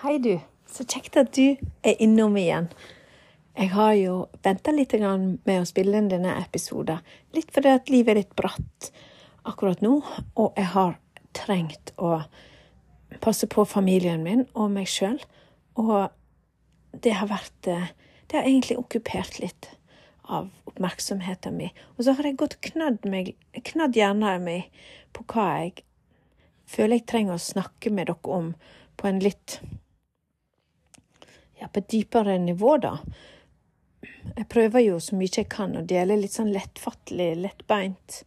Hei, du. Så kjekt at du er innom igjen. Jeg har jo venta litt med å spille inn denne episoden. Litt fordi at livet er litt bratt akkurat nå, og jeg har trengt å passe på familien min og meg sjøl. Og det har vært eh, Det har egentlig okkupert litt av oppmerksomheten min. Og så har jeg gått knadd, meg, knadd hjernen min på hva jeg føler jeg trenger å snakke med dere om på en litt ja, på et dypere nivå, da. Jeg prøver jo så mye jeg kan å dele litt sånn lettfattelig, lettbeint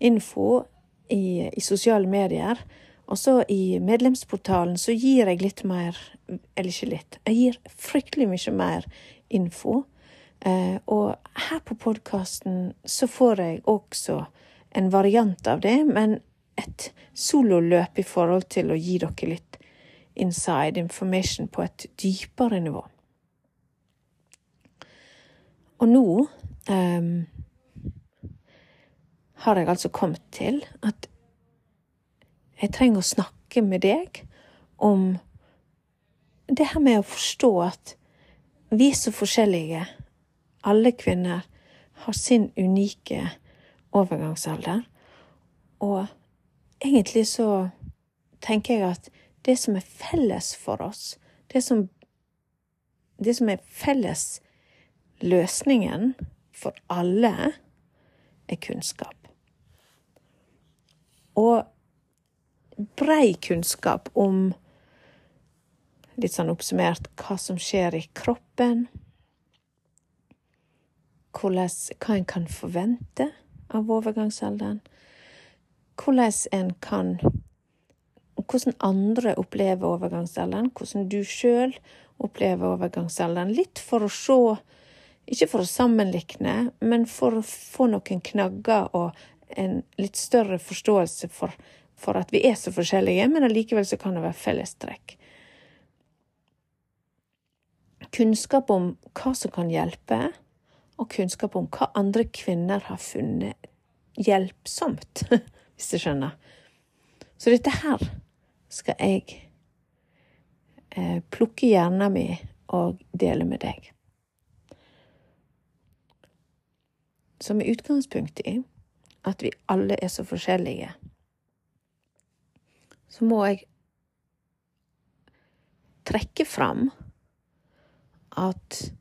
info i, i sosiale medier. Og så i medlemsportalen så gir jeg litt mer Eller ikke litt. Jeg gir fryktelig mye mer info. Eh, og her på podkasten så får jeg også en variant av det, men et sololøp i forhold til å gi dere litt inside information på et dypere nivå. Og nå um, har jeg altså kommet til at jeg trenger å snakke med deg om det her med å forstå at vi er så forskjellige. Alle kvinner har sin unike overgangsalder. Og egentlig så tenker jeg at det som er felles for oss, det som, det som er felles løsningen for alle, er kunnskap. Og brei kunnskap om, litt sånn oppsummert, hva som skjer i kroppen, hvordan, hva en kan forvente av overgangsalderen, hvordan en kan hvordan andre opplever overgangsalderen, hvordan du sjøl opplever overgangsalderen. Litt for å se, ikke for å sammenlikne, men for å få noen knagger og en litt større forståelse for, for at vi er så forskjellige, men allikevel så kan det være fellestrekk. Kunnskap om hva som kan hjelpe, og kunnskap om hva andre kvinner har funnet hjelpsomt, hvis du skjønner. Så dette her skal jeg eh, plukke hjernen min og dele med deg. Så med utgangspunkt i at vi alle er så forskjellige, så må jeg trekke fram at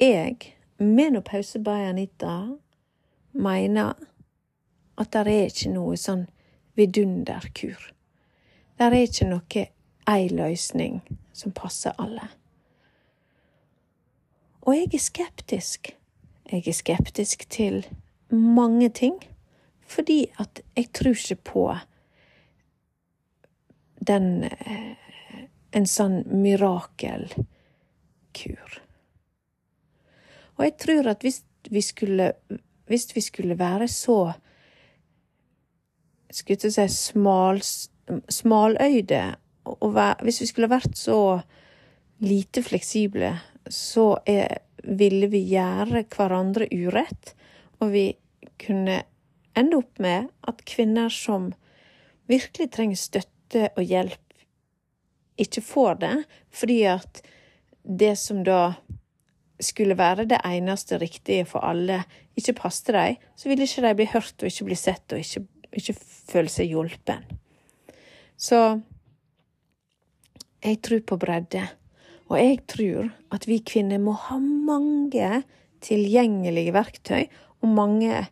jeg, med noe pause by Anita, mener at det er ikke noe sånn vidunderkur. Det er ikke noe ei løsning som passer alle. Og jeg er skeptisk. Jeg er skeptisk til mange ting, fordi at jeg tror ikke på den eh, En sånn mirakelkur. Og jeg tror at hvis vi skulle Hvis vi skulle være så Skulle jeg si smaløyde. Og hvis vi skulle vært så lite fleksible, så er, ville vi gjøre hverandre urett, og vi kunne ende opp med at kvinner som virkelig trenger støtte og hjelp, ikke får det, fordi at det som da skulle være det eneste riktige for alle, ikke passet dem, så ville ikke de bli hørt og ikke bli sett og ikke, ikke føle seg hjulpen. Så jeg tror på bredde. Og jeg tror at vi kvinner må ha mange tilgjengelige verktøy og mange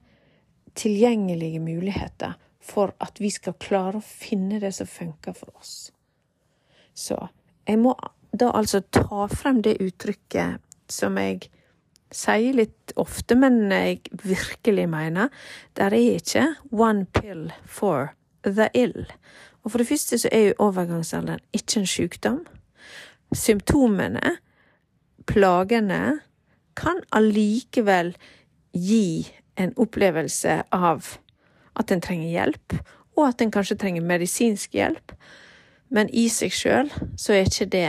tilgjengelige muligheter for at vi skal klare å finne det som funker for oss. Så jeg må da altså ta frem det uttrykket som jeg sier litt ofte, men jeg virkelig mener. Der er ikke one pill for the ill. Og For det første så er jo overgangsalderen ikke en sykdom. Symptomene, plagene, kan allikevel gi en opplevelse av at en trenger hjelp, og at en kanskje trenger medisinsk hjelp. Men i seg sjøl så er ikke det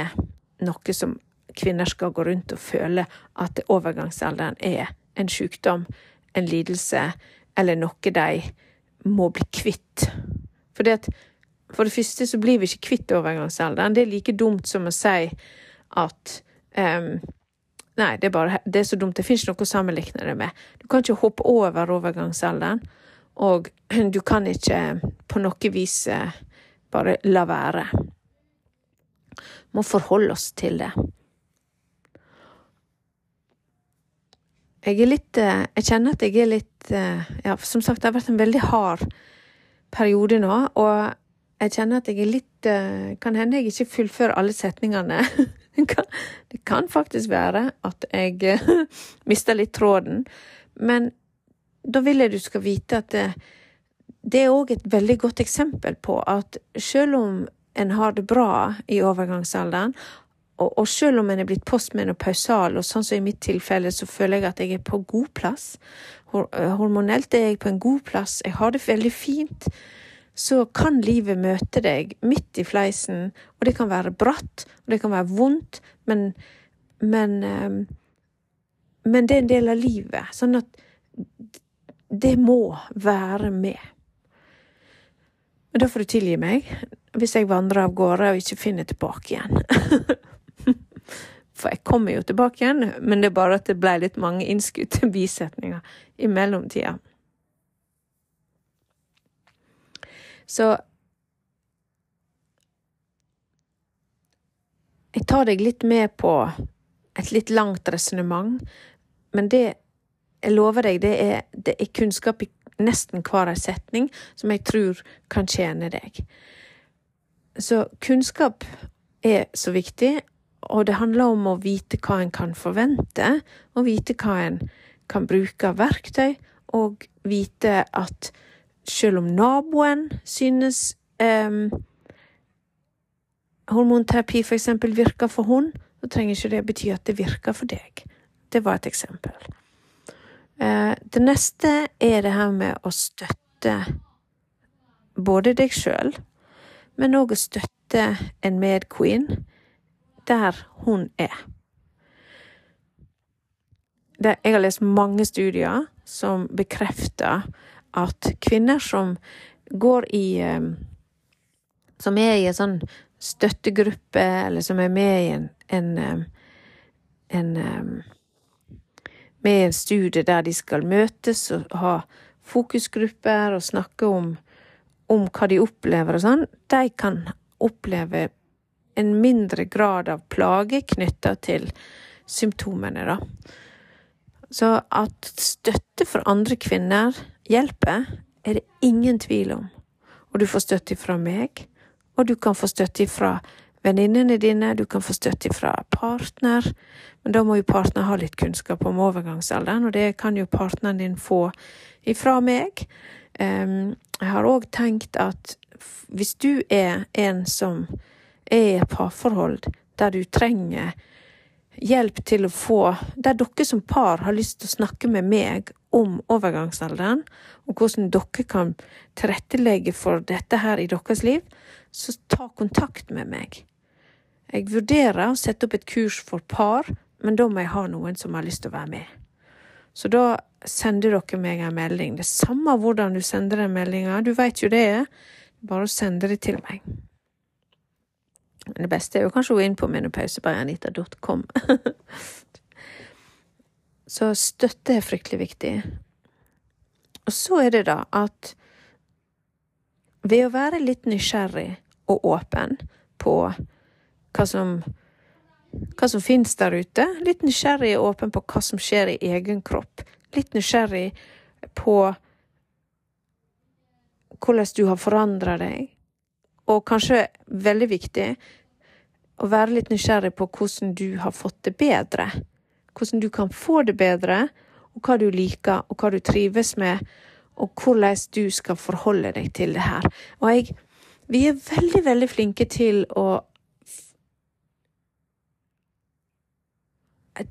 noe som kvinner skal gå rundt og føle at overgangsalderen er en sykdom, en lidelse, eller noe de må bli kvitt. Fordi at For det første så blir vi ikke kvitt overgangsalderen. Det er like dumt som å si at um, Nei, det er bare det er så dumt. Det fins noe å sammenligne det med. Du kan ikke hoppe over overgangsalderen, og du kan ikke på noe vis eh, bare la være. Må forholde oss til det. Jeg er litt eh, Jeg kjenner at jeg er litt eh, Ja, som sagt, det har vært en veldig hard periode nå, og jeg kjenner at jeg er litt Kan hende jeg ikke fullfører alle setningene. Det kan faktisk være at jeg eh, mister litt tråden, men da vil jeg du skal vite at det, det er òg et veldig godt eksempel på at selv om en har det bra i overgangsalderen, og, og selv om en er blitt postmenopausal, og sånn som i mitt tilfelle, så føler jeg at jeg er på god plass. Eh, hormonelt er jeg på en god plass, jeg har det veldig fint så kan livet møte deg midt i fleisen, og det kan være bratt, og det kan være vondt, men, men, ehm, men det er en del av livet. Sånn at det må være med. Og da får du tilgi meg hvis jeg vandrer av gårde og ikke finner tilbake igjen. For jeg kommer jo tilbake igjen, men det er bare at det ble litt mange innskutte bisetninger i mellomtida. Så Jeg tar deg litt med på et litt langt resonnement, men det jeg lover deg, det er, det er kunnskap i nesten hver setning som jeg tror kan tjene deg. Så kunnskap er så viktig, og det handler om å vite hva en kan forvente, og vite hva en kan bruke av verktøy, og vite at selv om naboen synes um, hormonterapi eksempel virker for hun, så trenger ikke det bety at det virker for deg. Det var et eksempel. Uh, det neste er det her med å støtte både deg sjøl, men òg å støtte en medqueen der hun er. Jeg har lest mange studier som bekrefter at kvinner som går i ehm, Som er i en sånn støttegruppe, eller som er med i en, en, ehm, en ehm, Med en studie der de skal møtes og ha fokusgrupper og snakke om, om hva de opplever og sånn, de kan oppleve en mindre grad av plage knytta til symptomene, da. Så at støtte for andre kvinner hjelper, er det ingen tvil om. Og du får støtte fra meg, og du kan få støtte fra venninnene dine, du kan få støtte fra partner, men da må jo partner ha litt kunnskap om overgangsalderen, og det kan jo partneren din få ifra meg. Jeg har òg tenkt at hvis du er en som er i et parforhold der du trenger hjelp til å få Der dere som par har lyst til å snakke med meg om overgangsalderen, og hvordan dere kan tilrettelegge for dette her i deres liv, så ta kontakt med meg. Jeg vurderer å sette opp et kurs for par, men da må jeg ha noen som har lyst til å være med. Så da sender dere meg en melding. Det er samme hvordan du sender den meldinga, du veit jo det. Bare å sende det til meg. Det beste er jo kanskje å gå inn på menopausebarrianita.com. så støtte er fryktelig viktig. Og så er det da at ved å være litt nysgjerrig og åpen på hva som hva som finnes der ute, litt nysgjerrig og åpen på hva som skjer i egen kropp, litt nysgjerrig på hvordan du har forandra deg, og kanskje veldig viktig å være litt nysgjerrig på hvordan du har fått det bedre. Hvordan du kan få det bedre, og hva du liker, og hva du trives med, og hvordan du skal forholde deg til det her. Og jeg Vi er veldig, veldig flinke til å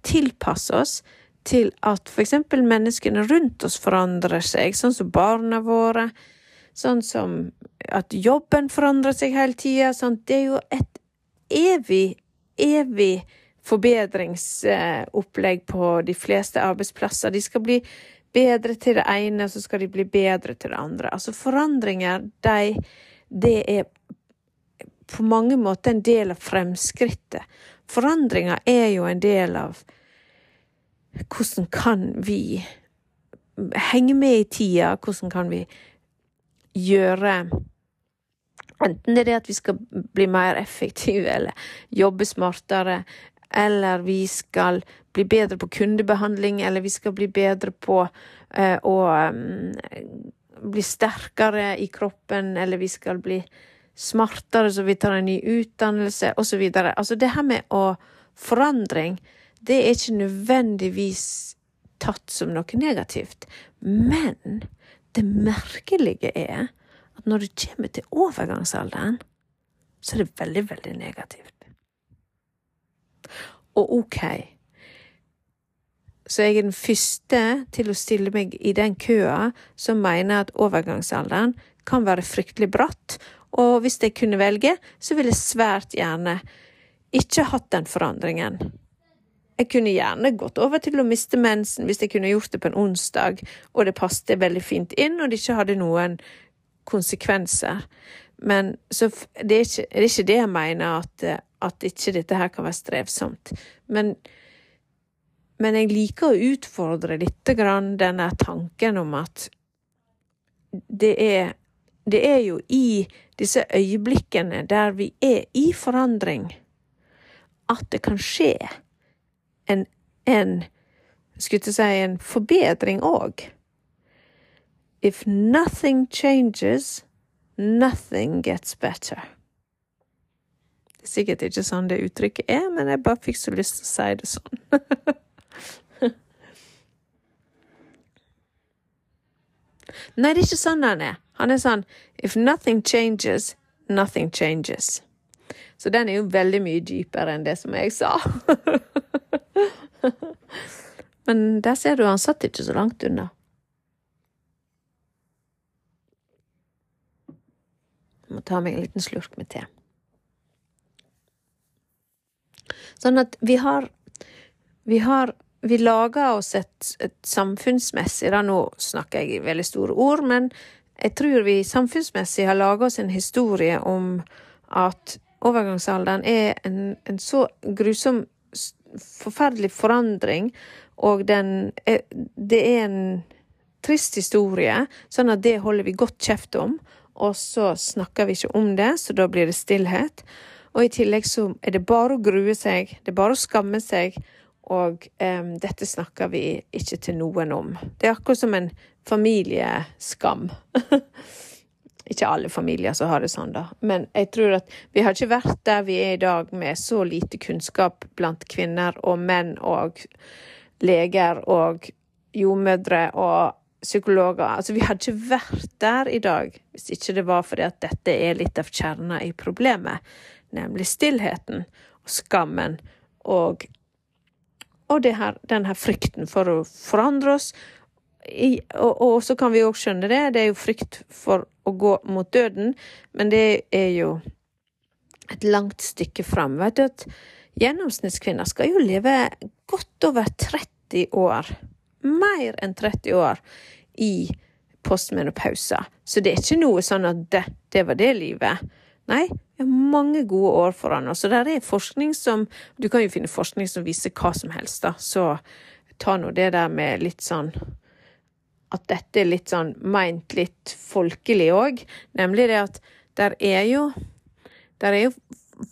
tilpasse oss til at eksempel menneskene rundt oss forandrer seg, sånn som barna våre, Sånn som at jobben forandrer seg hele tida. Sånn. Det er jo et evig, evig forbedringsopplegg på de fleste arbeidsplasser. De skal bli bedre til det ene, så skal de bli bedre til det andre. Altså forandringer, de, det er på mange måter en del av fremskrittet. Forandringer er jo en del av hvordan kan vi henge med i tida, hvordan kan vi gjøre Enten det er det at vi skal bli mer effektive, eller jobbe smartere, eller vi skal bli bedre på kundebehandling, eller vi skal bli bedre på uh, å um, bli sterkere i kroppen, eller vi skal bli smartere så vi tar en ny utdannelse, osv. Altså det her med å forandring, det er ikke nødvendigvis tatt som noe negativt. Men det merkelige er at når det kommer til overgangsalderen, så er det veldig, veldig negativt. Og ok, så jeg er den første til å stille meg i den køa som mener at overgangsalderen kan være fryktelig bratt, og hvis jeg kunne velge, så ville jeg svært gjerne ikke hatt den forandringen. Jeg kunne gjerne gått over til å miste mensen hvis jeg kunne gjort det på en onsdag, og det passet veldig fint inn, og det ikke hadde noen konsekvenser. Men så det er ikke det, er ikke det jeg mener, at, at ikke dette her kan være strevsomt. Men, men jeg liker å utfordre litt grann denne tanken om at det er det er jo i disse øyeblikkene der vi er i forandring, at det kan skje en, en skulle jeg si, en forbedring òg. If nothing changes, nothing gets better. Det er sikkert ikke sånn det uttrykket er, men jeg bare fikk så lyst til å si det sånn. Nei, det er ikke sånn han er. Han er sånn If nothing changes, nothing changes. Så den er jo veldig mye dypere enn det som jeg sa. Men der ser du, han satt ikke så langt unna. Må ta meg en liten slurk med te. Sånn at vi har Vi har Vi lager oss et, et samfunnsmessig da, Nå snakker jeg i veldig store ord, men jeg tror vi samfunnsmessig har laga oss en historie om at overgangsalderen er en, en så grusom forferdelig forandring, og den er, det er en trist historie, sånn at det holder vi godt kjeft om, og så snakker vi ikke om det, så da blir det stillhet. Og i tillegg så er det bare å grue seg, det er bare å skamme seg, og um, dette snakker vi ikke til noen om. Det er akkurat som en familieskam. ikke alle familier som har det sånn, da. Men jeg tror at vi har ikke vært der vi er i dag, med så lite kunnskap blant kvinner og menn og leger og jordmødre og psykologer. Altså, vi hadde ikke vært der i dag hvis ikke det var fordi at dette er litt av kjerna i problemet, nemlig stillheten og skammen og og her, den her frykten for å forandre oss. I, og, og, så kan vi òg skjønne det, det er jo frykt for å gå mot døden, men det er jo et langt stykke fram. Vet du at gjennomsnittskvinner skal jo leve godt over 30 år mer enn 30 år i postmenopausa. Så det er ikke noe sånn at det, det var det livet. Nei, vi har mange gode år foran oss. Og der er forskning som Du kan jo finne forskning som viser hva som helst, da. Så ta nå det der med litt sånn At dette er litt sånn meint litt folkelig òg. Nemlig det at der er jo Der er jo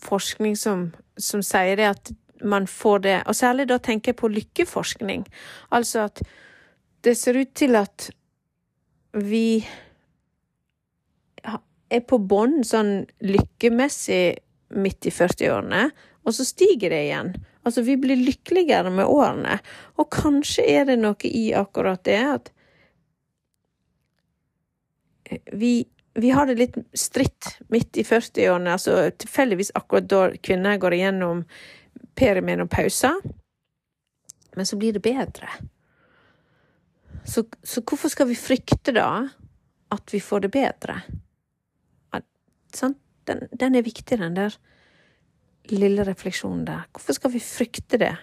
forskning som, som sier det at man får det. Og særlig da tenker jeg på lykkeforskning. Altså at det ser ut til at vi er på bånn sånn lykkemessig midt i 40-årene, og så stiger det igjen. Altså, vi blir lykkeligere med årene. Og kanskje er det noe i akkurat det at vi, vi har det litt stritt midt i 40-årene, altså tilfeldigvis akkurat da kvinner går igjennom perimenopausa, men så blir det bedre. Så, så, hvorfor skal vi frykte da at vi får det bedre? Den, den, er viktig, den der lille refleksjonen der. Hvorfor skal vi frykte det?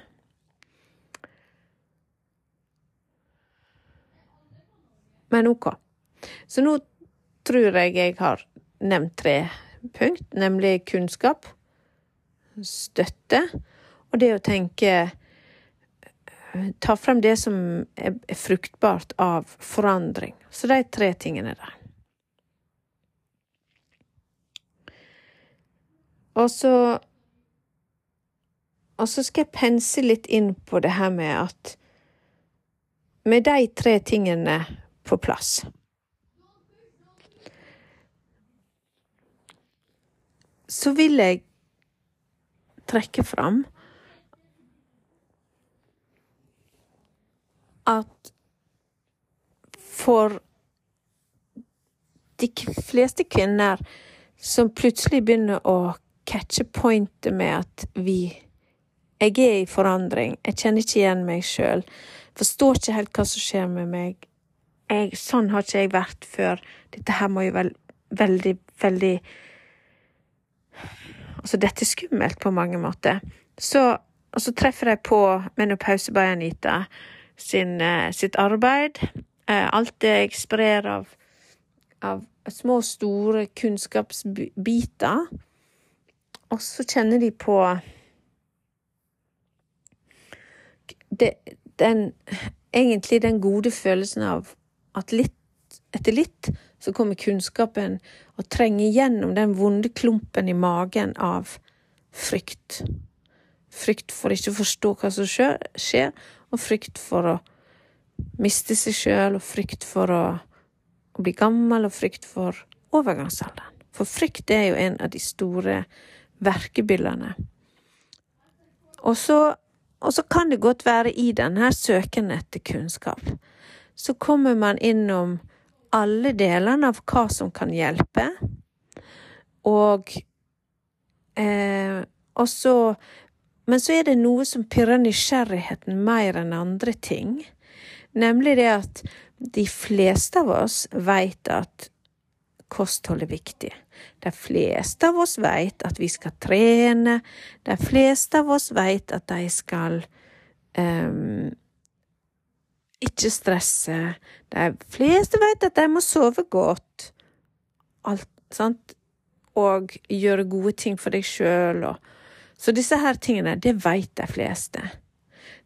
Men ok. Så nå tror jeg jeg har nevnt tre punkt, nemlig kunnskap, støtte, og det å tenke Ta frem det som er fruktbart av forandring. Så de tre tingene der. Og så Og så skal jeg pense litt inn på det her med at Med de tre tingene på plass Så vil jeg trekke fram at for de fleste kvinner som plutselig begynner å catche pointet med at vi Jeg er i forandring, jeg kjenner ikke igjen meg sjøl, forstår ikke helt hva som skjer med meg. Jeg, sånn har ikke jeg vært før. Dette her må jo vel, veldig, veldig Altså, dette er skummelt på mange måter. Så, og så treffer jeg på Menopause by Anita sin, eh, sitt arbeid. Eh, alt det jeg sprer av, av små, store kunnskapsbiter. Og så kjenner de på det, den Egentlig den gode følelsen av at litt etter litt så kommer kunnskapen og trenge gjennom den vonde klumpen i magen av frykt. Frykt for ikke å forstå hva som skjer, og frykt for å miste seg sjøl, og frykt for å, bli gammel, og frykt for overgangsalderen. For frykt er jo en av de store verkebyllene. Og så, og så kan det godt være i denne søken etter kunnskap, så kommer man innom alle delene av hva som kan hjelpe, og eh, og så men så er det noe som pirrer nysgjerrigheten mer enn andre ting. Nemlig det at de fleste av oss veit at kosthold er viktig. De fleste av oss veit at vi skal trene. De fleste av oss veit at de skal um, ikke stresse. De fleste vet at de må sove godt. Alt, sant? Og gjøre gode ting for deg sjøl. så disse her tingene, det vet de fleste.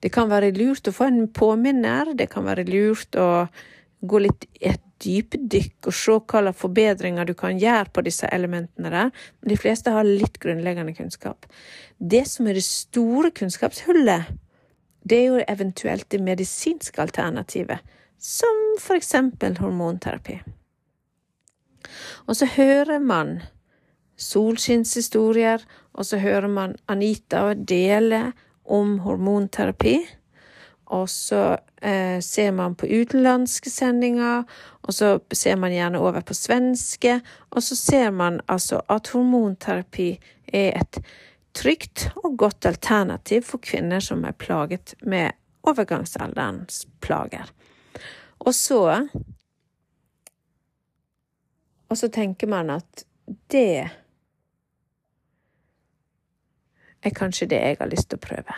Det kan være lurt å få en påminner, det kan være lurt å gå litt i et dypdykk og se hvilke forbedringer du kan gjøre på disse elementene der, men de fleste har litt grunnleggende kunnskap. Det som er det store kunnskapshullet, det er jo eventuelt det medisinske alternativet, som for eksempel hormonterapi. Og så hører man solskinnshistorier, og så hører man Anita dele om hormonterapi. Og så eh, ser man på utenlandske sendinger, og så ser man gjerne over på svenske, og så ser man altså at hormonterapi er et trygt og godt alternativ for kvinner som er plaget med overgangsalderens plager. Og så Og så tenker man at det er kanskje det jeg har lyst til å prøve.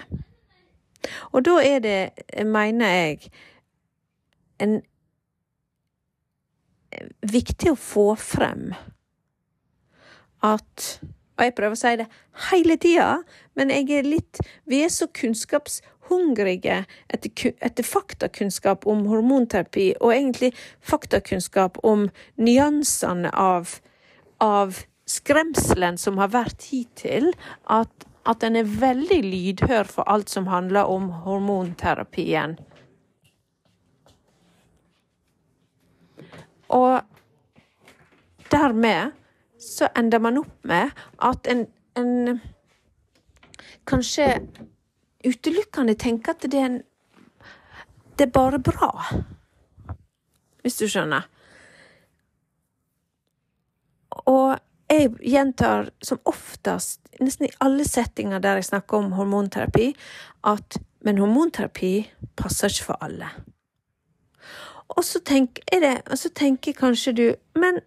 Og da er det, mener jeg, en viktig å få frem at Og jeg prøver å si det hele tida, men jeg er litt Vi er så kunnskapshungrige etter, etter faktakunnskap om hormonterapi, og egentlig faktakunnskap om nyansene av, av skremselen som har vært hittil, at at en er veldig lydhør for alt som handler om hormonterapien. Og dermed så ender man opp med at en, en kanskje utelukkende tenker at det er, en, det er bare bra. Hvis du skjønner. Og jeg gjentar som oftest, nesten i alle settinger der jeg snakker om hormonterapi, at men hormonterapi passer ikke for alle. Og så tenker, det, og så tenker kanskje du Men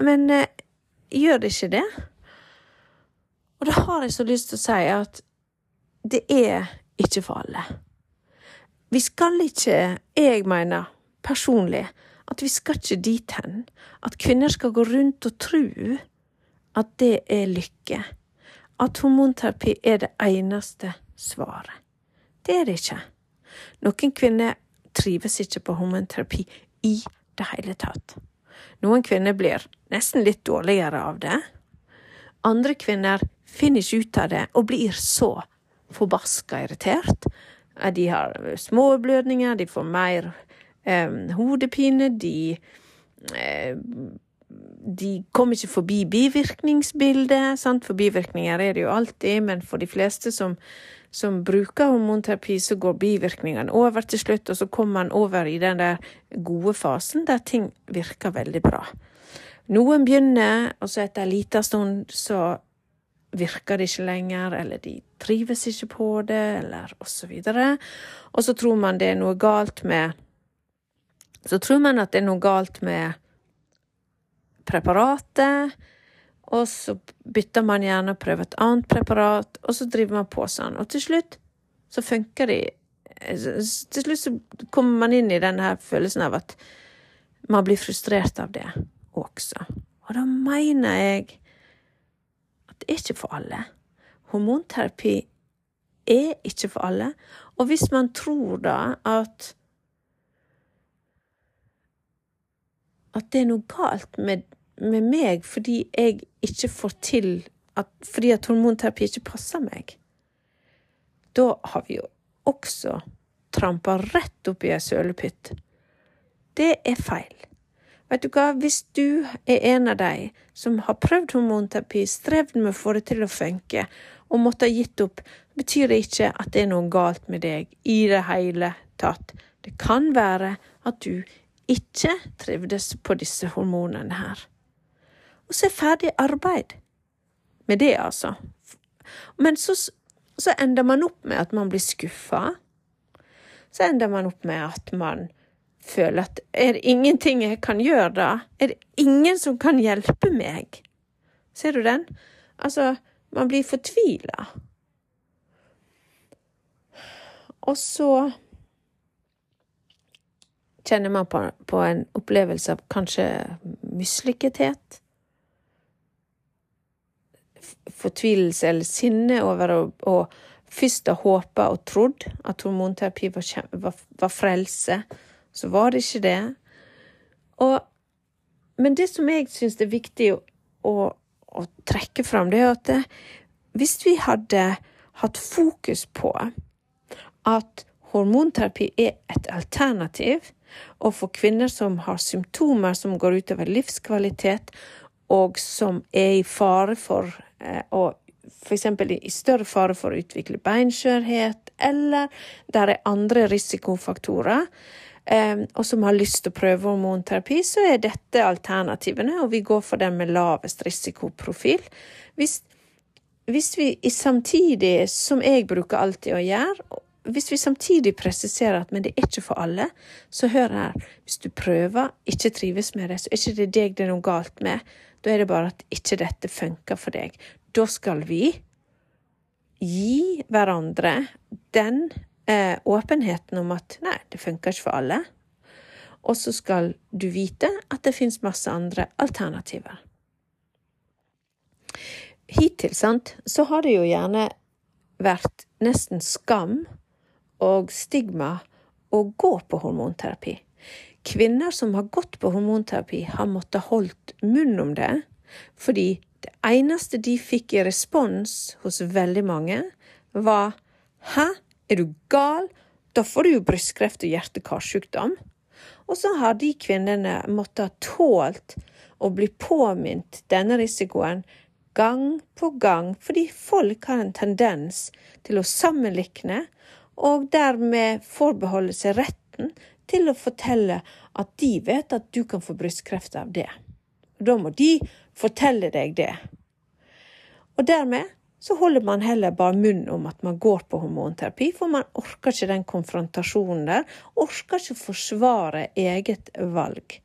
Men eh, gjør det ikke det? Og da har jeg så lyst til å si at det er ikke for alle. Vi skal ikke, jeg mener personlig, at vi skal ikke dit hen. At kvinner skal gå rundt og tro at det er lykke. At hormonterapi er det eneste svaret. Det er det ikke. Noen kvinner trives ikke på hormonterapi i det hele tatt. Noen kvinner blir nesten litt dårligere av det. Andre kvinner finner ikke ut av det og blir så forbaska irritert. De har små blødninger, de får mer eh, hodepine, de eh, de kommer ikke forbi bivirkningsbildet, sant? for bivirkninger er det jo alltid, men for de fleste som, som bruker hormonterapi, så går bivirkningene over til slutt, og så kommer man over i den der gode fasen der ting virker veldig bra. Noen begynner, og så etter en liten stund så virker det ikke lenger, eller de trives ikke på det, eller videre. Og så tror man det er noe galt med Så tror man at det er noe galt med preparatet, og så bytter man gjerne og prøver et annet preparat, og så driver man på sånn. Og til slutt så funker de Til slutt så kommer man inn i denne her følelsen av at man blir frustrert av det også. Og da mener jeg at det er ikke for alle. Hormonterapi er ikke for alle. Og hvis man tror da at at det er noe galt med, med meg fordi jeg ikke får til at, Fordi at hormonterapi ikke passer meg, da har vi jo også trampa rett opp i ei sølepytt. Det er feil. Vet du hva, hvis du er en av de som har prøvd hormonterapi, strevd med å få det til å funke, og måtte ha gitt opp, betyr det ikke at det er noe galt med deg i det hele tatt. Det kan være at du ikke trivdes på disse hormonene her. Og så er ferdig arbeid med det, altså. Men så, så ender man opp med at man blir skuffa. Så ender man opp med at man føler at er det ingenting jeg kan gjøre da? Er det ingen som kan hjelpe meg? Ser du den? Altså, man blir fortvila. Og så kjenner man på, på en opplevelse av kanskje mislykkethet. Fortvilelse eller sinne over å, å først ha håpa og trodd at hormonterapi var, var, var, frelse. Så var det ikke det. Og, men det som jeg syns er viktig å, å, å trekke fram, det er at det, hvis vi hadde hatt fokus på at hormonterapi er et alternativ, og for kvinner som har symptomer som går utover livskvalitet, og som er i fare for eh, å f.eks. i større fare for å utvikle beinskjørhet, eller der er andre risikofaktorer, eh, og som har lyst til å prøve hormonterapi, så er dette alternativene, og vi går for den med lavest risikoprofil. Hvis, hvis vi samtidig, som jeg bruker alltid å gjøre, hvis vi samtidig presiserer at men det er ikke for alle, så hør her, hvis du prøver, ikke trives med det, så er ikke det deg det er noe galt med. Da er det bare at ikke dette funker for deg. Da skal vi gi hverandre den eh, åpenheten om at nei, det funker ikke for alle. Og så skal du vite at det finnes masse andre alternativer. Hittil, sant, så har det jo gjerne vært nesten skam og stigma å gå på hormonterapi. Kvinner som har gått på hormonterapi, har måttet holdt munn om det, fordi det eneste de fikk i respons hos veldig mange, var Hæ, er du gal? Da får du jo brystkreft og hjerte-karsykdom. Og så har de kvinnene måttet ha tålt å bli påminnet denne risikoen gang på gang, fordi folk har en tendens til å sammenlikne og dermed forbeholde seg retten til å fortelle at de vet at du kan få brystkreft av det. Da må de fortelle deg det. Og dermed så holder man heller bare munn om at man går på hormonterapi, for man orker ikke den konfrontasjonen der, orker ikke forsvare eget valg.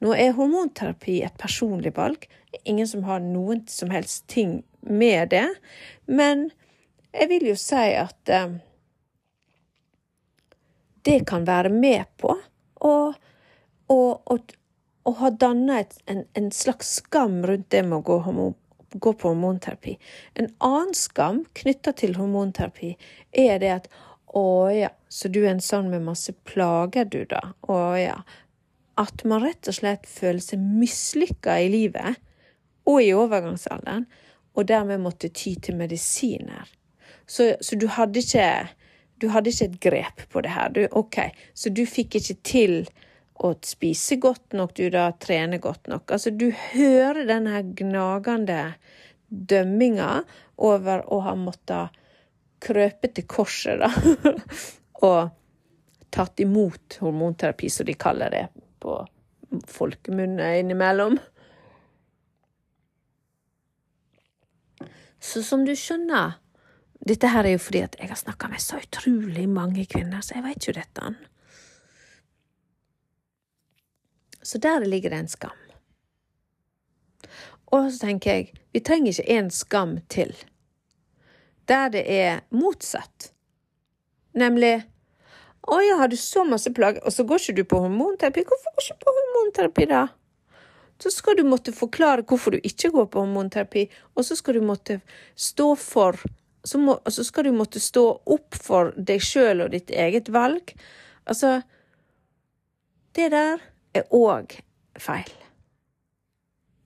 Nå er hormonterapi et personlig valg, ingen som har noen som helst ting med det, men jeg vil jo si at eh, det kan være med på å, å, har danna en, en, slags skam rundt det med å gå, homo, gå på hormonterapi. En annen skam knytta til hormonterapi er det at å ja, så du er en sånn med masse plager, du, da. Å ja. At man rett og slett føler seg mislykka i livet, og i overgangsalderen, og dermed måtte ty til medisiner. Så, så du hadde ikke du hadde ikke et grep på det her. Du, ok, så du fikk ikke til å spise godt nok, du da, trene godt nok. Altså, du hører den her gnagende dømminga over å ha måttet krøpe til korset, da, og tatt imot hormonterapi, som de kaller det på folkemunne innimellom. Så som du skjønner, dette her er jo fordi at jeg har snakka med så utrolig mange kvinner, så jeg veit jo dette. Så der ligger det en skam. Og så tenker jeg, vi trenger ikke en skam til. Der det er motsatt. Nemlig å ja, har du så masse plager, og så går ikke du på hormonterapi? Hvorfor går du ikke på hormonterapi, da? Så skal du måtte forklare hvorfor du ikke går på hormonterapi, og så skal du måtte stå for så, må, så skal du måtte stå opp for deg sjøl og ditt eget valg. Altså Det der er òg feil.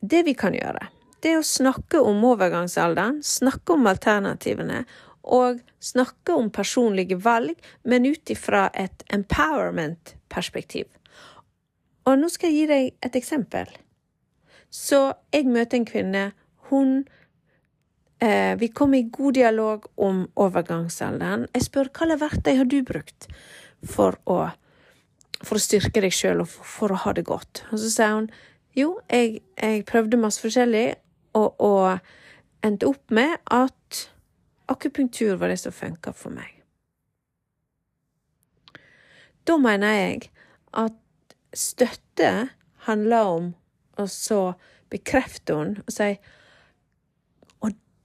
Det vi kan gjøre, det er å snakke om overgangsalderen, snakke om alternativene, og snakke om personlige valg, men ut ifra et empowerment-perspektiv. Og nå skal jeg gi deg et eksempel. Så jeg møter en kvinne. Hun Vi kom i god dialog om overgangsalderen. Jeg spør hva verktøy har du brukt for å, for å styrke deg sjøl og for, for, å ha det godt. Og så sier hun jo, jeg, jeg prøvde masse forskjellig, og, og endte opp med at akupunktur var det som funka for meg. Da mener jeg at støtte handler om å så bekrefte henne og si Og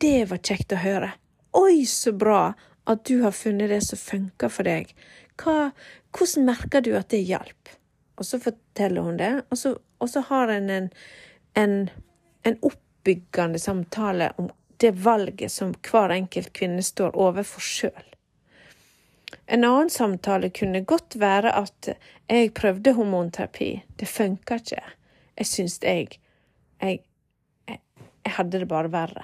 det var kjekt å høre. Oi, så bra at du har funnet det som funker for deg. Hva, hvordan merker du at det hjalp? Og så forteller hun det, og så, og så har en en, en en oppbyggende samtale om det valget som hver enkelt kvinne står overfor sjøl. En annen samtale kunne godt være at jeg prøvde hormonterapi, det funka ikke. Jeg syns jeg, jeg, jeg Jeg hadde det bare verre.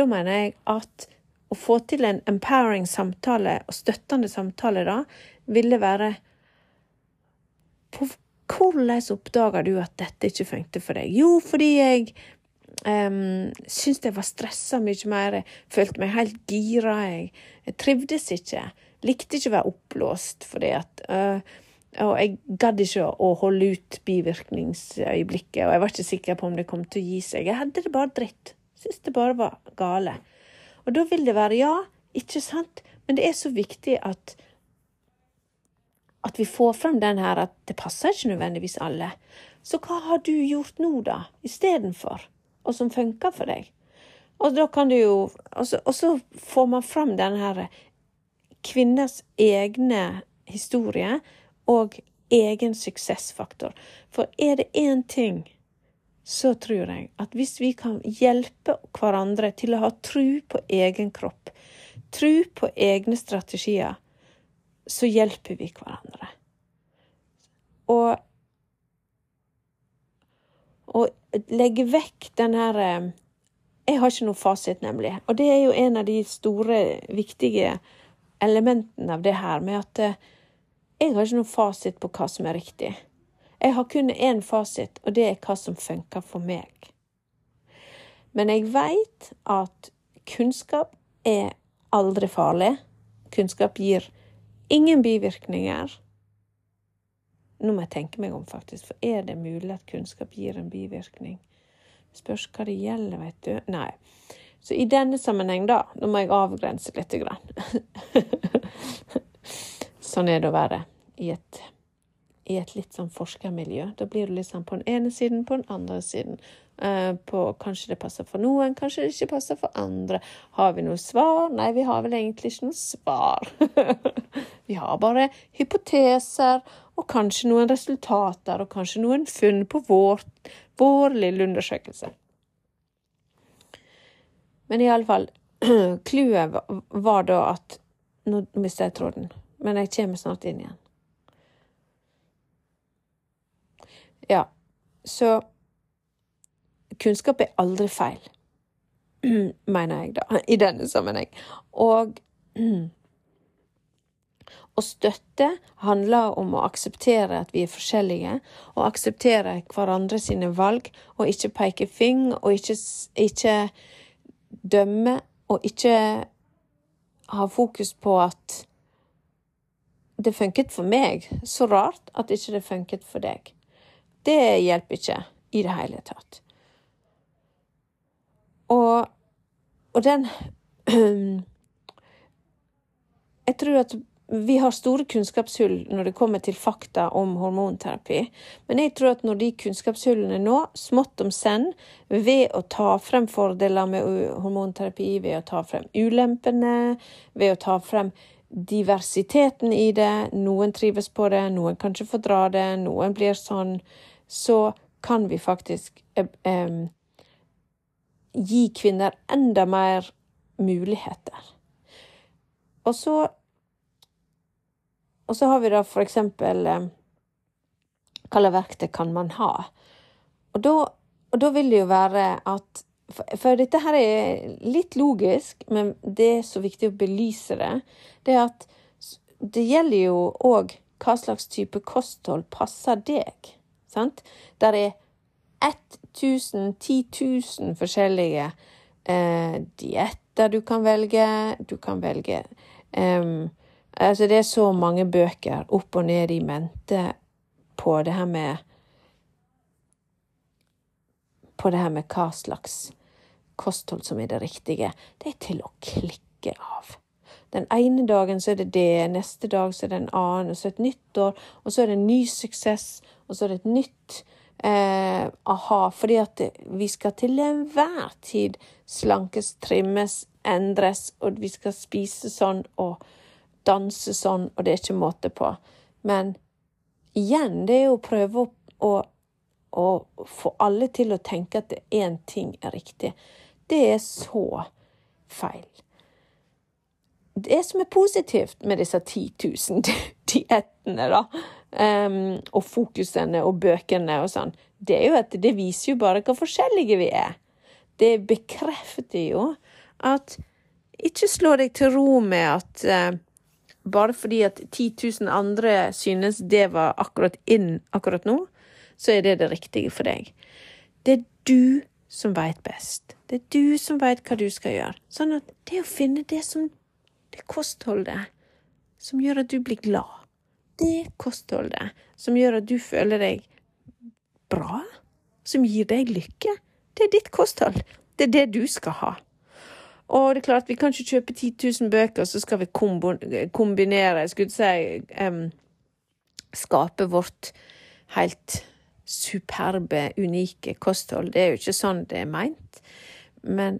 Da mener jeg at å få til en empowering samtale og støttende samtale da, ville være på Hvordan oppdaga du at dette ikke funket for deg? Jo, fordi jeg Um, syntes jeg var stressa mye mer, jeg følte meg helt gira. Jeg, jeg trivdes ikke. Likte ikke å være oppblåst fordi at uh, Og jeg gadd ikke å holde ut bivirkningsøyeblikket, og jeg var ikke sikker på om det kom til å gi seg. Jeg hadde det bare dritt. Syntes det bare var gale. Og da vil det være ja, ikke sant, men det er så viktig at at vi får frem den her at det passer ikke nødvendigvis alle. Så hva har du gjort nå, da, istedenfor? og som funker for deg. Og da kan du jo Og så, og så får man frem denne her kvinners egne historie og egen suksessfaktor. For er det én ting, så tror jeg at hvis vi kan hjelpe hverandre til å ha tru på egen kropp, tru på egne strategier, så hjelper vi hverandre. Og og legge vekk den her eh, Jeg har ikke noe fasit, nemlig. Og det er jo en av de store, viktige elementene av det her, med at eh, jeg har ikke noe fasit på hva som er riktig. Jeg har kun én fasit, og det er hva som funker for meg. Men jeg veit at kunnskap er aldri farlig. Kunnskap gir ingen bivirkninger. Nå må jeg tenke meg om, faktisk, for er det mulig at kunnskap gir en bivirkning? Spørs hva det gjelder, vet du. Nei. Så i denne sammenheng, da, nå må jeg avgrense lite grann. sånn er det å være i et, i et litt sånn forskermiljø. Da blir du liksom på den ene siden, på den andre siden. Uh, på Kanskje det passer for noen, kanskje det ikke passer for andre. Har vi noe svar? Nei, vi har vel egentlig ikke noe svar. vi har bare hypoteser og kanskje noen resultater, og kanskje noen funn på vår, vår lille undersøkelse. Men iallfall, clouet var da at Nå mistet jeg tråden, men jeg kommer snart inn igjen. Ja, så kunnskap er aldri feil, mener jeg da, i denne sammenheng. Og å støtte handler om å akseptere at vi er forskjellige, og akseptere hverandre sine valg, og ikke peke fing, og ikke, ikke dømme, og ikke ha fokus på at det funket for meg, så rart at ikke det funket for deg. Det hjelper ikke i det hele tatt. Og, og den Jeg tror at vi har store kunnskapshull når det kommer til fakta om hormonterapi, men jeg tror at når de kunnskapshullene nå, smått om senn, ved å ta frem fordeler med hormonterapi, ved å ta frem ulempene, ved å ta frem diversiteten i det, noen trives på det, noen kanskje fordra det, noen blir sånn, så kan vi faktisk eh, gi kvinner enda mer muligheter. Og så og så har vi da for eksempel eh, hva slags verktøy kan man ha? Og da, og da, vil det jo være at for, dette her er litt logisk, men det er så viktig å belyse det. Det er at det gjelder jo òg hva slags type kosthold passer deg. Sant? Der er 1000, 10 000 forskjellige eh, dietter du kan velge. Du kan velge eh, Altså, det er så mange bøker opp og ned i mente på det her med På det her med hva slags kosthold som er det riktige. Det er til å klikke av. Den ene dagen så er det det, neste dag så er det en annen, og så et nytt år, og så er det en ny suksess, og så er det et nytt eh, aha. Fordi at vi skal til enhver tid slankes, trimmes, endres, og vi skal spise sånn og danse sånn, og det er ikke måte på. Men igjen, det er jo å prøve å, å, å få alle til å tenke at én ting er riktig. Det er så feil. Det som er positivt med disse 10 000 diettene, da, um, og fokusene og bøkene og sånn, det er jo at det viser jo bare hvor forskjellige vi er. Det bekrefter jo at ikke slå deg til ro med at uh, bare fordi at 10 000 andre synes det var akkurat inn akkurat nå, så er det det riktige for deg. Det er du som veit best. Det er du som veit hva du skal gjøre. Sånn at det å finne det som det kostholdet som gjør at du blir glad, det kostholdet som gjør at du føler deg bra, som gir deg lykke, det er ditt kosthold. Det er det du skal ha. Og det er klart, vi kan ikke kjøpe 10 000 bøker, så skal vi kombinere skulle si um, Skape vårt helt superbe, unike kosthold. Det er jo ikke sånn det er meint. Men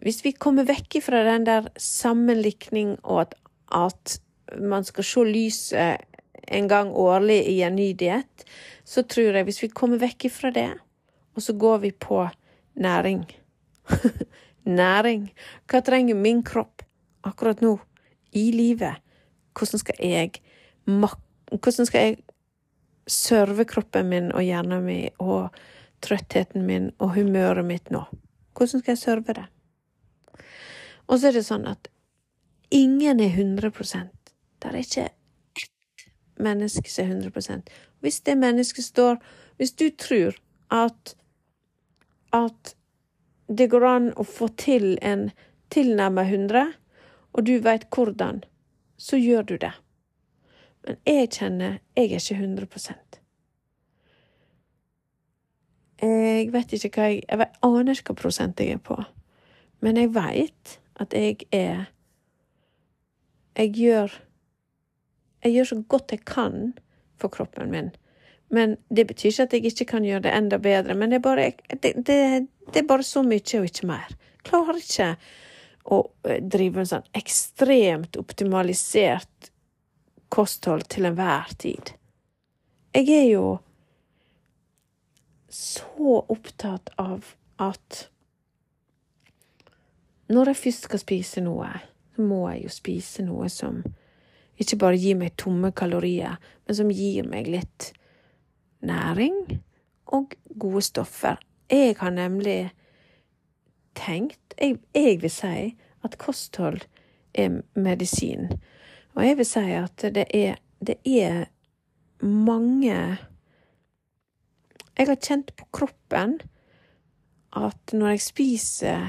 hvis vi kommer vekk fra den der sammenlikning og at, at man skal se lyset en gang årlig i en ny diett, så tror jeg hvis vi kommer vekk fra det, og så går vi på næring næring. Hva trenger min kropp akkurat nå, i livet? Hvordan skal jeg Hvordan skal jeg serve kroppen min og hjernen min og trøttheten min og humøret mitt nå? Hvordan skal jeg serve det? Og så er det sånn at ingen er 100 Det er ikke ett menneske som er 100 Hvis det mennesket står Hvis du tror at at det går an å få til en tilnærmet 100, og du veit hvordan, så gjør du det. Men jeg kjenner jeg er ikke 100% Jeg vet ikke hva jeg Jeg aner ikke hva prosent jeg er på, men jeg veit at jeg er Jeg gjør Jeg gjør så godt jeg kan for kroppen min. Men det betyr ikke at jeg ikke kan gjøre det enda bedre. Men det er bare, det, det, det er bare så mye og ikke mer. Klarer ikke å eh, drive en sånn ekstremt optimalisert kosthold til enhver tid. jeg er jo så opptatt av at når jeg først skal spise noe, så må jeg jo spise noe som ikke bare gir meg tomme kalorier, men som gir meg litt næring og gode stoffer. Jeg har nemlig tenkt, jeg, jeg vil si, at kosthold er medisin. Og jeg vil si at det er, det er mange Jeg har kjent på kroppen at når jeg spiser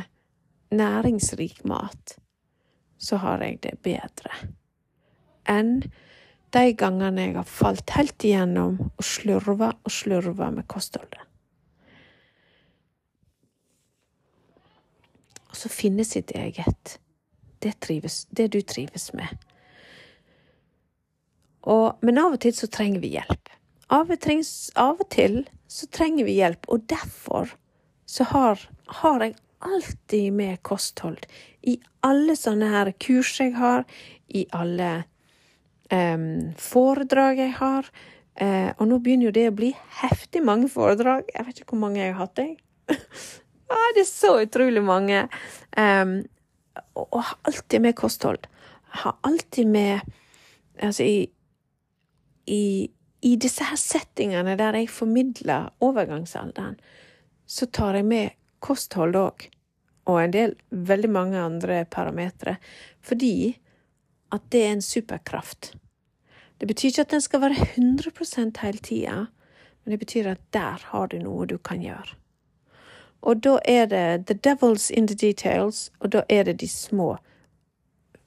næringsrik mat, så har jeg det bedre enn de gangene jeg har falt helt igjennom og slurva og slurva med kostholdet. Og så finne sitt eget. Det, trives, det du trives med. Og, men av og til så trenger vi hjelp. Av og, trengs, av og til så trenger vi hjelp, og derfor så har, har jeg alltid med kosthold. I alle sånne her kurs jeg har, i alle foredrag jeg har. Uh, og nå begynner jo det å bli heftig mange foredrag. Jeg vet ikke hvor mange jeg har hatt, jeg. ah, det er så utrolig mange. Og har alltid med kosthold. Har alltid med Altså, i i, i disse her settingene der jeg formidler overgangsalderen, så tar jeg med kosthold òg, og en del, veldig mange andre parametere, fordi at det er en superkraft. Det betyr ikke at den skal være 100 hele tida, men det betyr at der har du noe du kan gjøre. Og da er det the devil's in the details, og da er det de små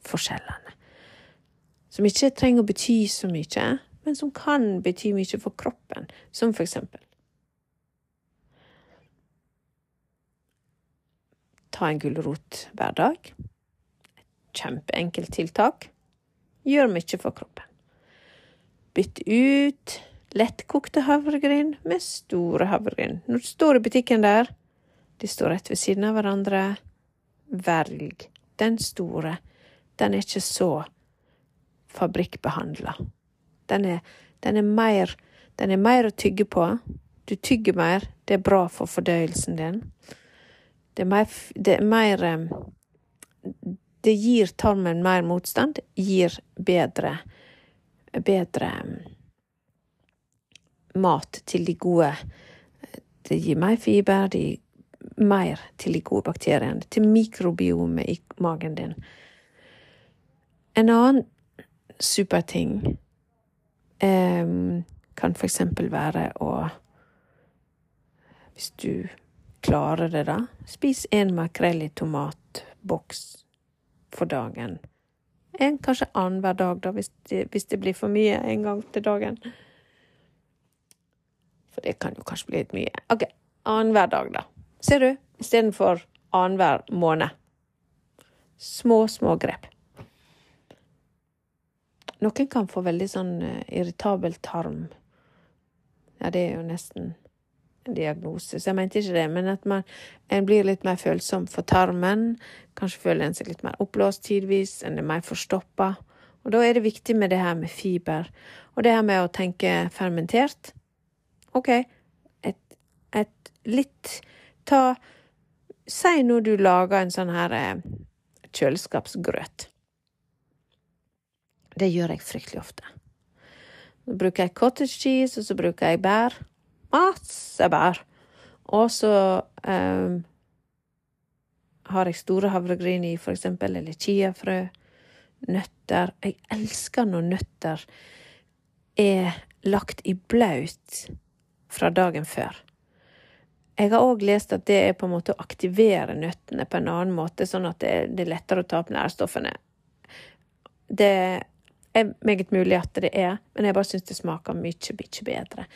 forskjellene. Som ikke trenger å bety så mye, men som kan bety mye for kroppen, som for eksempel Ta en gulrot hver dag. Et kjempeenkelt tiltak. Gjør mye for kroppen. Bytt ut lettkokte havregryn med store havregryn. Når du står i butikken der, de står rett ved siden av hverandre, velg den store. Den er ikke så fabrikkbehandla. Den den den er mer å tygge på. Du tygger mer. Det er bra for fordøyelsen din. Det er mer, det er mer Det gir tarmen mer motstand, gir bedre bedre mat til de gode Det gir mer fiber, det gir mer til de gode bakteriene, til mikrobiomet i magen din. En annen superting Um, kan for eksempel være å Hvis du klarer det, da, spis en makrell i tomatboks for dagen. En kanskje annenhver dag, da, hvis det, hvis det, blir for mye en gang til dagen. For det kan jo kanskje bli litt mye. OK, annenhver dag, da. Ser du? Istedenfor annenhver måned. Små, små grep. Noen kan få veldig sånn uh, irritabel tarm. Ja, det er jo nesten en diagnose, så jeg mente ikke det, men at man en blir litt mer følsom for tarmen. Kanskje føler en seg litt mer oppblåst tidvis, en er mer forstoppa. Og da er det viktig med det her med fiber, og det her med å tenke fermentert. OK, et, et litt Ta Si nå du lager en sånn her eh, kjøleskapsgrøt. Det gjør jeg fryktelig ofte. Så bruker jeg cottage cheese, og så bruker jeg bær. Masse bær. Og så um, har jeg store havregryn i, for eksempel, eller chiafrø. Nøtter. Jeg elsker når nøtter er lagt i blaut fra dagen før. Jeg har òg lest at det er på en måte å aktivere nøttene på en annen måte, sånn at det er lettere å ta opp nærstoffene. Det er meget mulig at det er, men jeg bare syns det smaker mye, mye bedre.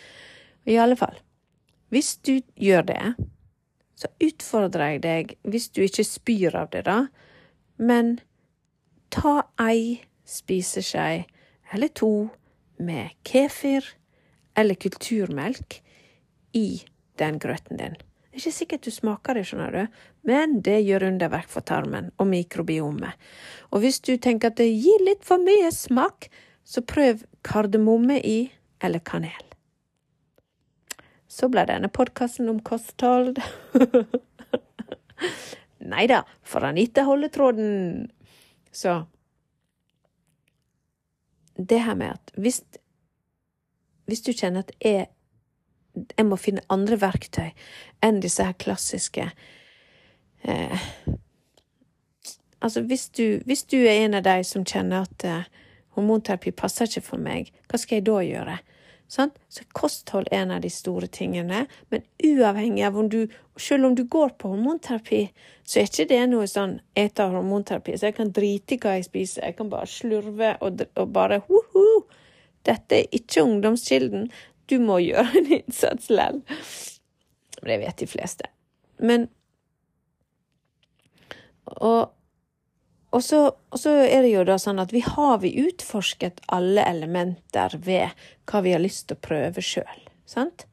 I alle fall, hvis du gjør det, så utfordrer jeg deg, hvis du ikke spyr av det, da, men ta ei spiseskje eller to med kefir eller kulturmelk i den grøten din. Det er ikke sikkert du smaker det, skjønner du, men det gjør underverk for tarmen og mikrobiomet. Og hvis du tenker at det gir litt for mye smak, så prøv kardemomme i eller kanel. Så ble denne podkasten om kosthold. Nei da, for Anita holder tråden. Så Det her med at hvis, hvis du kjenner at jeg, jeg må finne andre verktøy enn disse her klassiske eh, Altså, hvis du, hvis du, er en av de som kjenner at eh, hormonterapi passer ikke for meg, hva skal jeg da gjøre? Sant? Så kosthold er en av de store tingene, men uavhengig av om du Selv om du går på hormonterapi, så er ikke det noe sånn ete hormonterapi. Så jeg kan drite i hva jeg spiser, jeg kan bare slurve og, og bare hoho! Dette er ikke ungdomskilden. Du må gjøre en innsats lell. Det vet de fleste. Men Og og så, og så, er det jo da sånn at vi har vi utforsket alle elementer ved hva vi har lyst til å prøve sjøl, sant?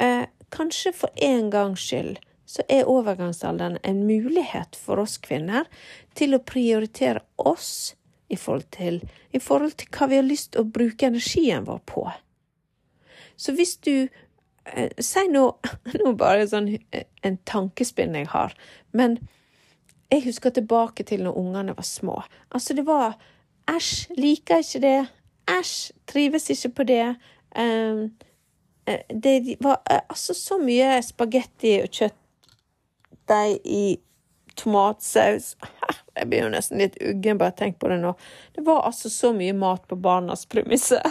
Eh, kanskje for en gangs skyld så er overgangsalderen en mulighet for oss kvinner til å prioritere oss i forhold til, i forhold til hva vi har lyst til å bruke energien vår på. Så hvis du eh, Si nå, nå bare sånn eh, en tankespinn jeg har, men jeg husker tilbake til når ungene var små. Altså, det var æsj, liker ikke det. Æsj, trives ikke på det. Um, det var eh, altså så mye spagetti og kjøttdeig i tomatsaus. Jeg blir jo nesten litt uggen bare tenk på det nå. Det var altså så mye mat på barnas premisser.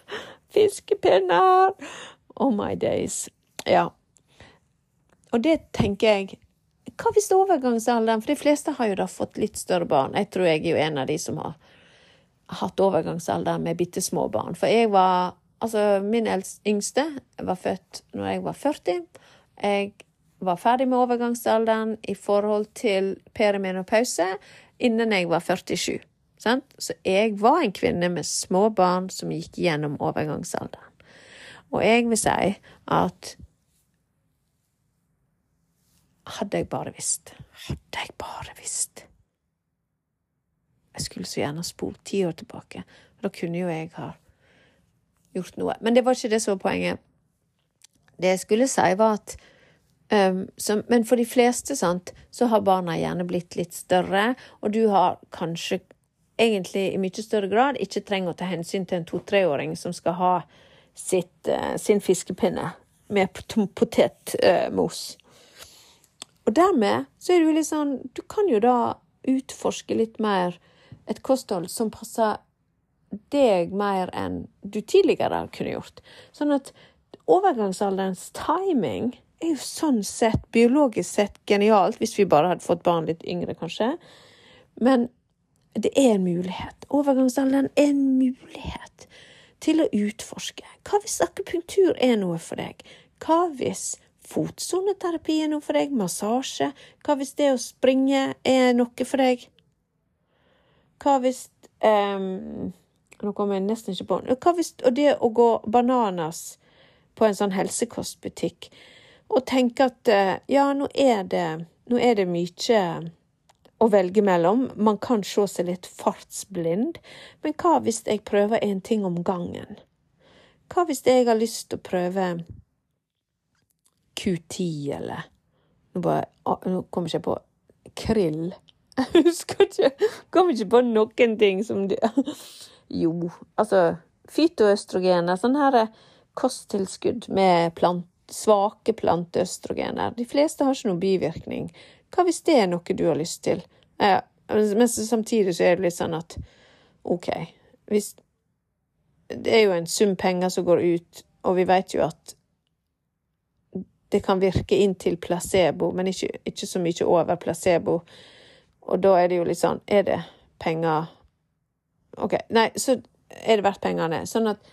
Fiskepinner! Oh my days. Ja. Og det tenker jeg hva hvis overgangsalderen For de fleste har jo da fått litt større barn. Jeg tror jeg er jo en av de som har hatt overgangsalder med bitte små barn. For jeg var Altså, min yngste var født når jeg var 40. Jeg var ferdig med overgangsalderen i forhold til perimenopause innen jeg var 47. Sant? Så jeg var en kvinne med små barn som gikk gjennom overgangsalderen. Og jeg vil si at hadde jeg bare visst. Hadde jeg bare visst. Jeg skulle så gjerne spolt ti år tilbake. Da kunne jo jeg ha gjort noe. Men det var ikke det som var poenget. Det jeg skulle si, var at um, som, Men for de fleste, sant, så har barna gjerne blitt litt større, og du har kanskje egentlig i mye større grad ikke trenger å ta hensyn til en to-treåring som skal ha sitt, uh, sin fiskepinne med potetmos. Uh, og dermed så er det jo litt sånn Du kan jo da utforske litt mer et kosthold som passer deg mer enn du tidligere kunne gjort. Sånn at overgangsalderens timing er jo sånn sett, biologisk sett, genialt, hvis vi bare hadde fått barn litt yngre, kanskje. Men det er en mulighet. Overgangsalderen er en mulighet til å utforske. Hva hvis akupunktur er noe for deg? Hva hvis fotsoneterapi er noe for deg? Massasje? Hva hvis det å springe er noe for deg? Hva hvis um, Nå kommer jeg nesten ikke på Hva hvis og det å gå bananas på en sånn helsekostbutikk og tenke at eh, ja, nå er det, nå er det mye å velge mellom. Man kan se seg litt fartsblind, men hva hvis jeg prøver en ting om gangen? Hva hvis jeg har lyst til å prøve Q10 eller Nå, bare, nå jeg ikke på krill. Jeg husker ikke Kommer ikke på noen ting som det Jo, altså Fytoøstrogener, sånn her kosttilskudd med plant, svake planteøstrogener. De fleste har ikke noen bivirkning. Hva hvis det er noe du har lyst til? Eh, men samtidig så er det litt sånn at OK, hvis Det er jo en sum penger som går ut, og vi vet jo at det kan virke inn til placebo, men ikke, ikke, så mye over placebo. Og da er det jo litt sånn Er det penger OK. Nei, så er det verdt pengene. Sånn at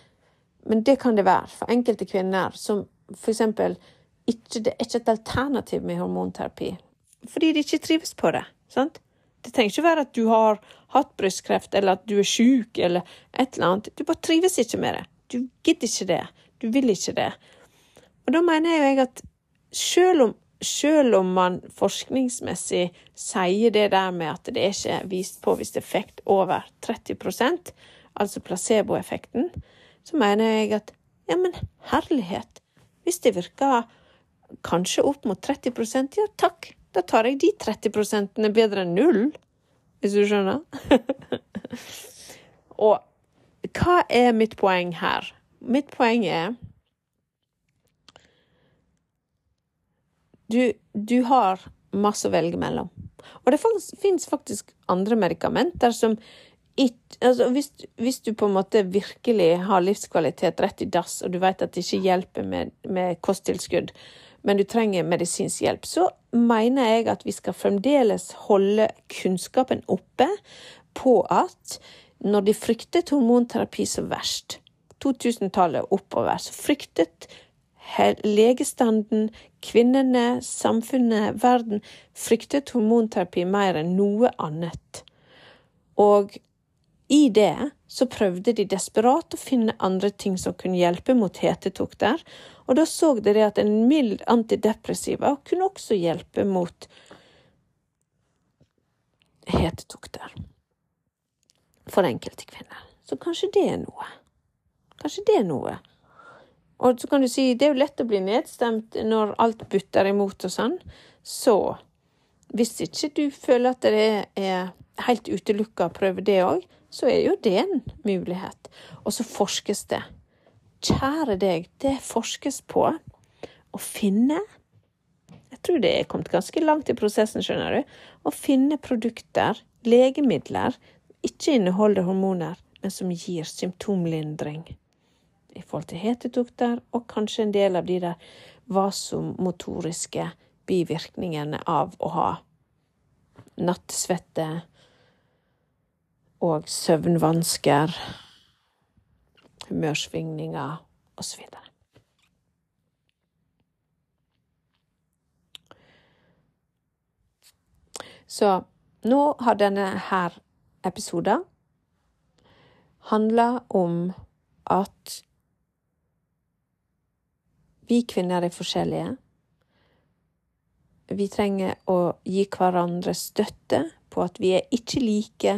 Men det kan det være for enkelte kvinner som for eksempel Det er ikke et alternativ med hormonterapi. Fordi de ikke trives på det. sant? Det trenger ikke være at du har hatt brystkreft, eller at du er sjuk, eller et eller annet. Du bare trives ikke med det. Du gidder ikke det. Du vil ikke det. Og da mener jeg at selv om, selv om man forskningsmessig sier det der med at det er ikke vist påvist effekt over 30% altså placeboeffekten, så mener jeg at ja, men herlighet, Hvis det virker kanskje opp mot 30% ja takk, da tar jeg de 30 bedre enn null, hvis du skjønner. Og hva er mitt poeng her? Mitt poeng er du, du har masse å velge mellom. Og det fins faktisk andre medikamenter som ikke altså hvis, hvis, du på en måte virkelig har livskvalitet rett i dass, og du vet at det ikke hjelper med, med kosttilskudd, men du trenger medisinsk hjelp, så mener jeg at vi skal fremdeles holde kunnskapen oppe på at når de fryktet hormonterapi som verst, 2000-tallet oppover, så fryktet legestanden, kvinnene, samfunnet, verden fryktet hormonterapi mer enn noe annet. Og i det så prøvde de desperat å finne andre ting som kunne hjelpe mot hetetokter, og da så de det at en mild antidepressiva kunne også hjelpe mot hetetokter for enkelte kvinner. Så kanskje det er noe. Kanskje det er noe. Og så kan du si det er jo lett å bli nedstemt når alt butter imot og sånn. Så hvis ikke du føler at det er helt utelukka å prøve det òg, så er jo det en mulighet. Og så forskes det. Kjære deg, det forskes på å finne Jeg tror det er kommet ganske langt i prosessen, skjønner du. Å finne produkter, legemidler, ikke inneholder hormoner, men som gir symptomlindring i forhold til hetetokter, og kanskje en del av de der vasomotoriske bivirkningene av å ha nattsvette og søvnvansker, humørsvingninger osv. Så nå har denne her episoden handla om at vi kvinner er forskjellige. Vi trenger å gi hverandre støtte på at vi er ikke like.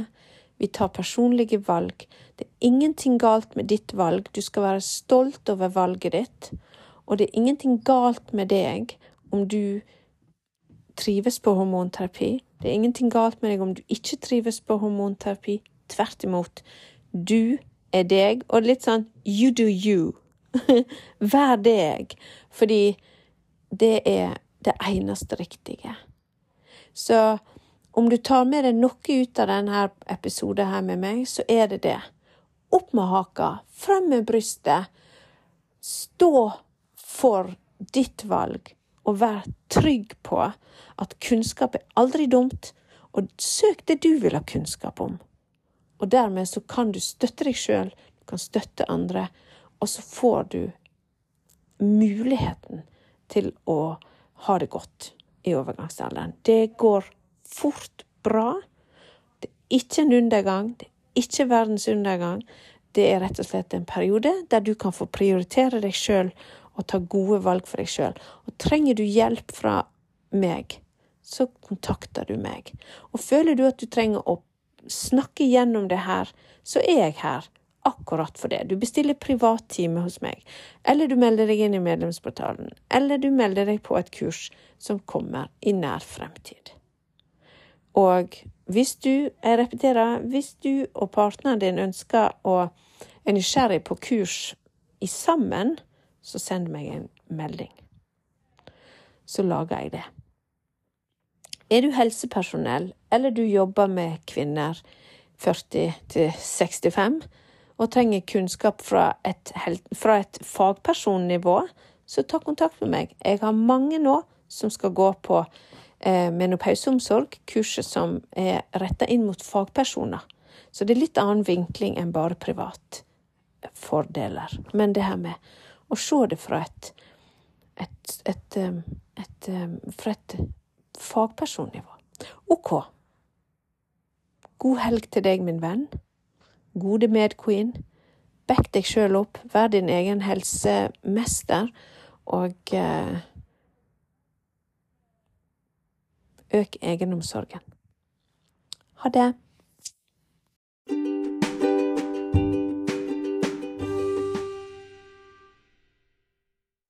Vi tar personlige valg. Det er ingenting galt med ditt valg. Du skal være stolt over valget ditt. Og det er ingenting galt med deg om du trives på hormonterapi. Det er ingenting galt med deg om du ikke trives på hormonterapi. Tvert imot. Du er deg, og litt sånn you do you. Vær deg, fordi det er det eneste riktige. Så om du tar med deg noe ut av denne episoden her med meg, så er det det. Opp med haka, frem med brystet. Stå for ditt valg, og vær trygg på at kunnskap er aldri dumt, og søk det du vil ha kunnskap om. Og dermed så kan du støtte deg sjøl, du kan støtte andre, og så får du muligheten til å ha det godt i overgangsalderen. Det går fort bra. Det er ikke en undergang. Det er ikke verdens undergang. Det er rett og slett en periode der du kan få prioritere deg sjøl og ta gode valg for deg sjøl. Og trenger du hjelp fra meg, så kontakter du meg. Og føler du at du trenger å snakke gjennom det her, så er jeg her akkurat for det. Du bestiller privattime hos meg, eller du melder deg inn i medlemsportalen, eller du melder deg på et kurs som kommer i nær fremtid. Og hvis du, jeg repeterer, hvis du og partneren din ønsker å er nysgjerrig på kurs i sammen, så send meg en melding. Så lager jeg det. Er du helsepersonell, eller du jobber med kvinner 40 til 65, og trenger kunnskap fra et, fra et fagpersonnivå, så ta kontakt med meg. Jeg har mange nå som skal gå på eh, menopauseomsorg, kurset som er retta inn mot fagpersoner. Så det er litt annen vinkling enn bare privat fordeler. Men det her med å se det fra et, et, et, et fra et fagpersonnivå. OK. God helg til deg, min venn gode medqueen. Back deg sjøl opp, vær din egen helsemester, og eh, øk egenomsorgen. Ha det.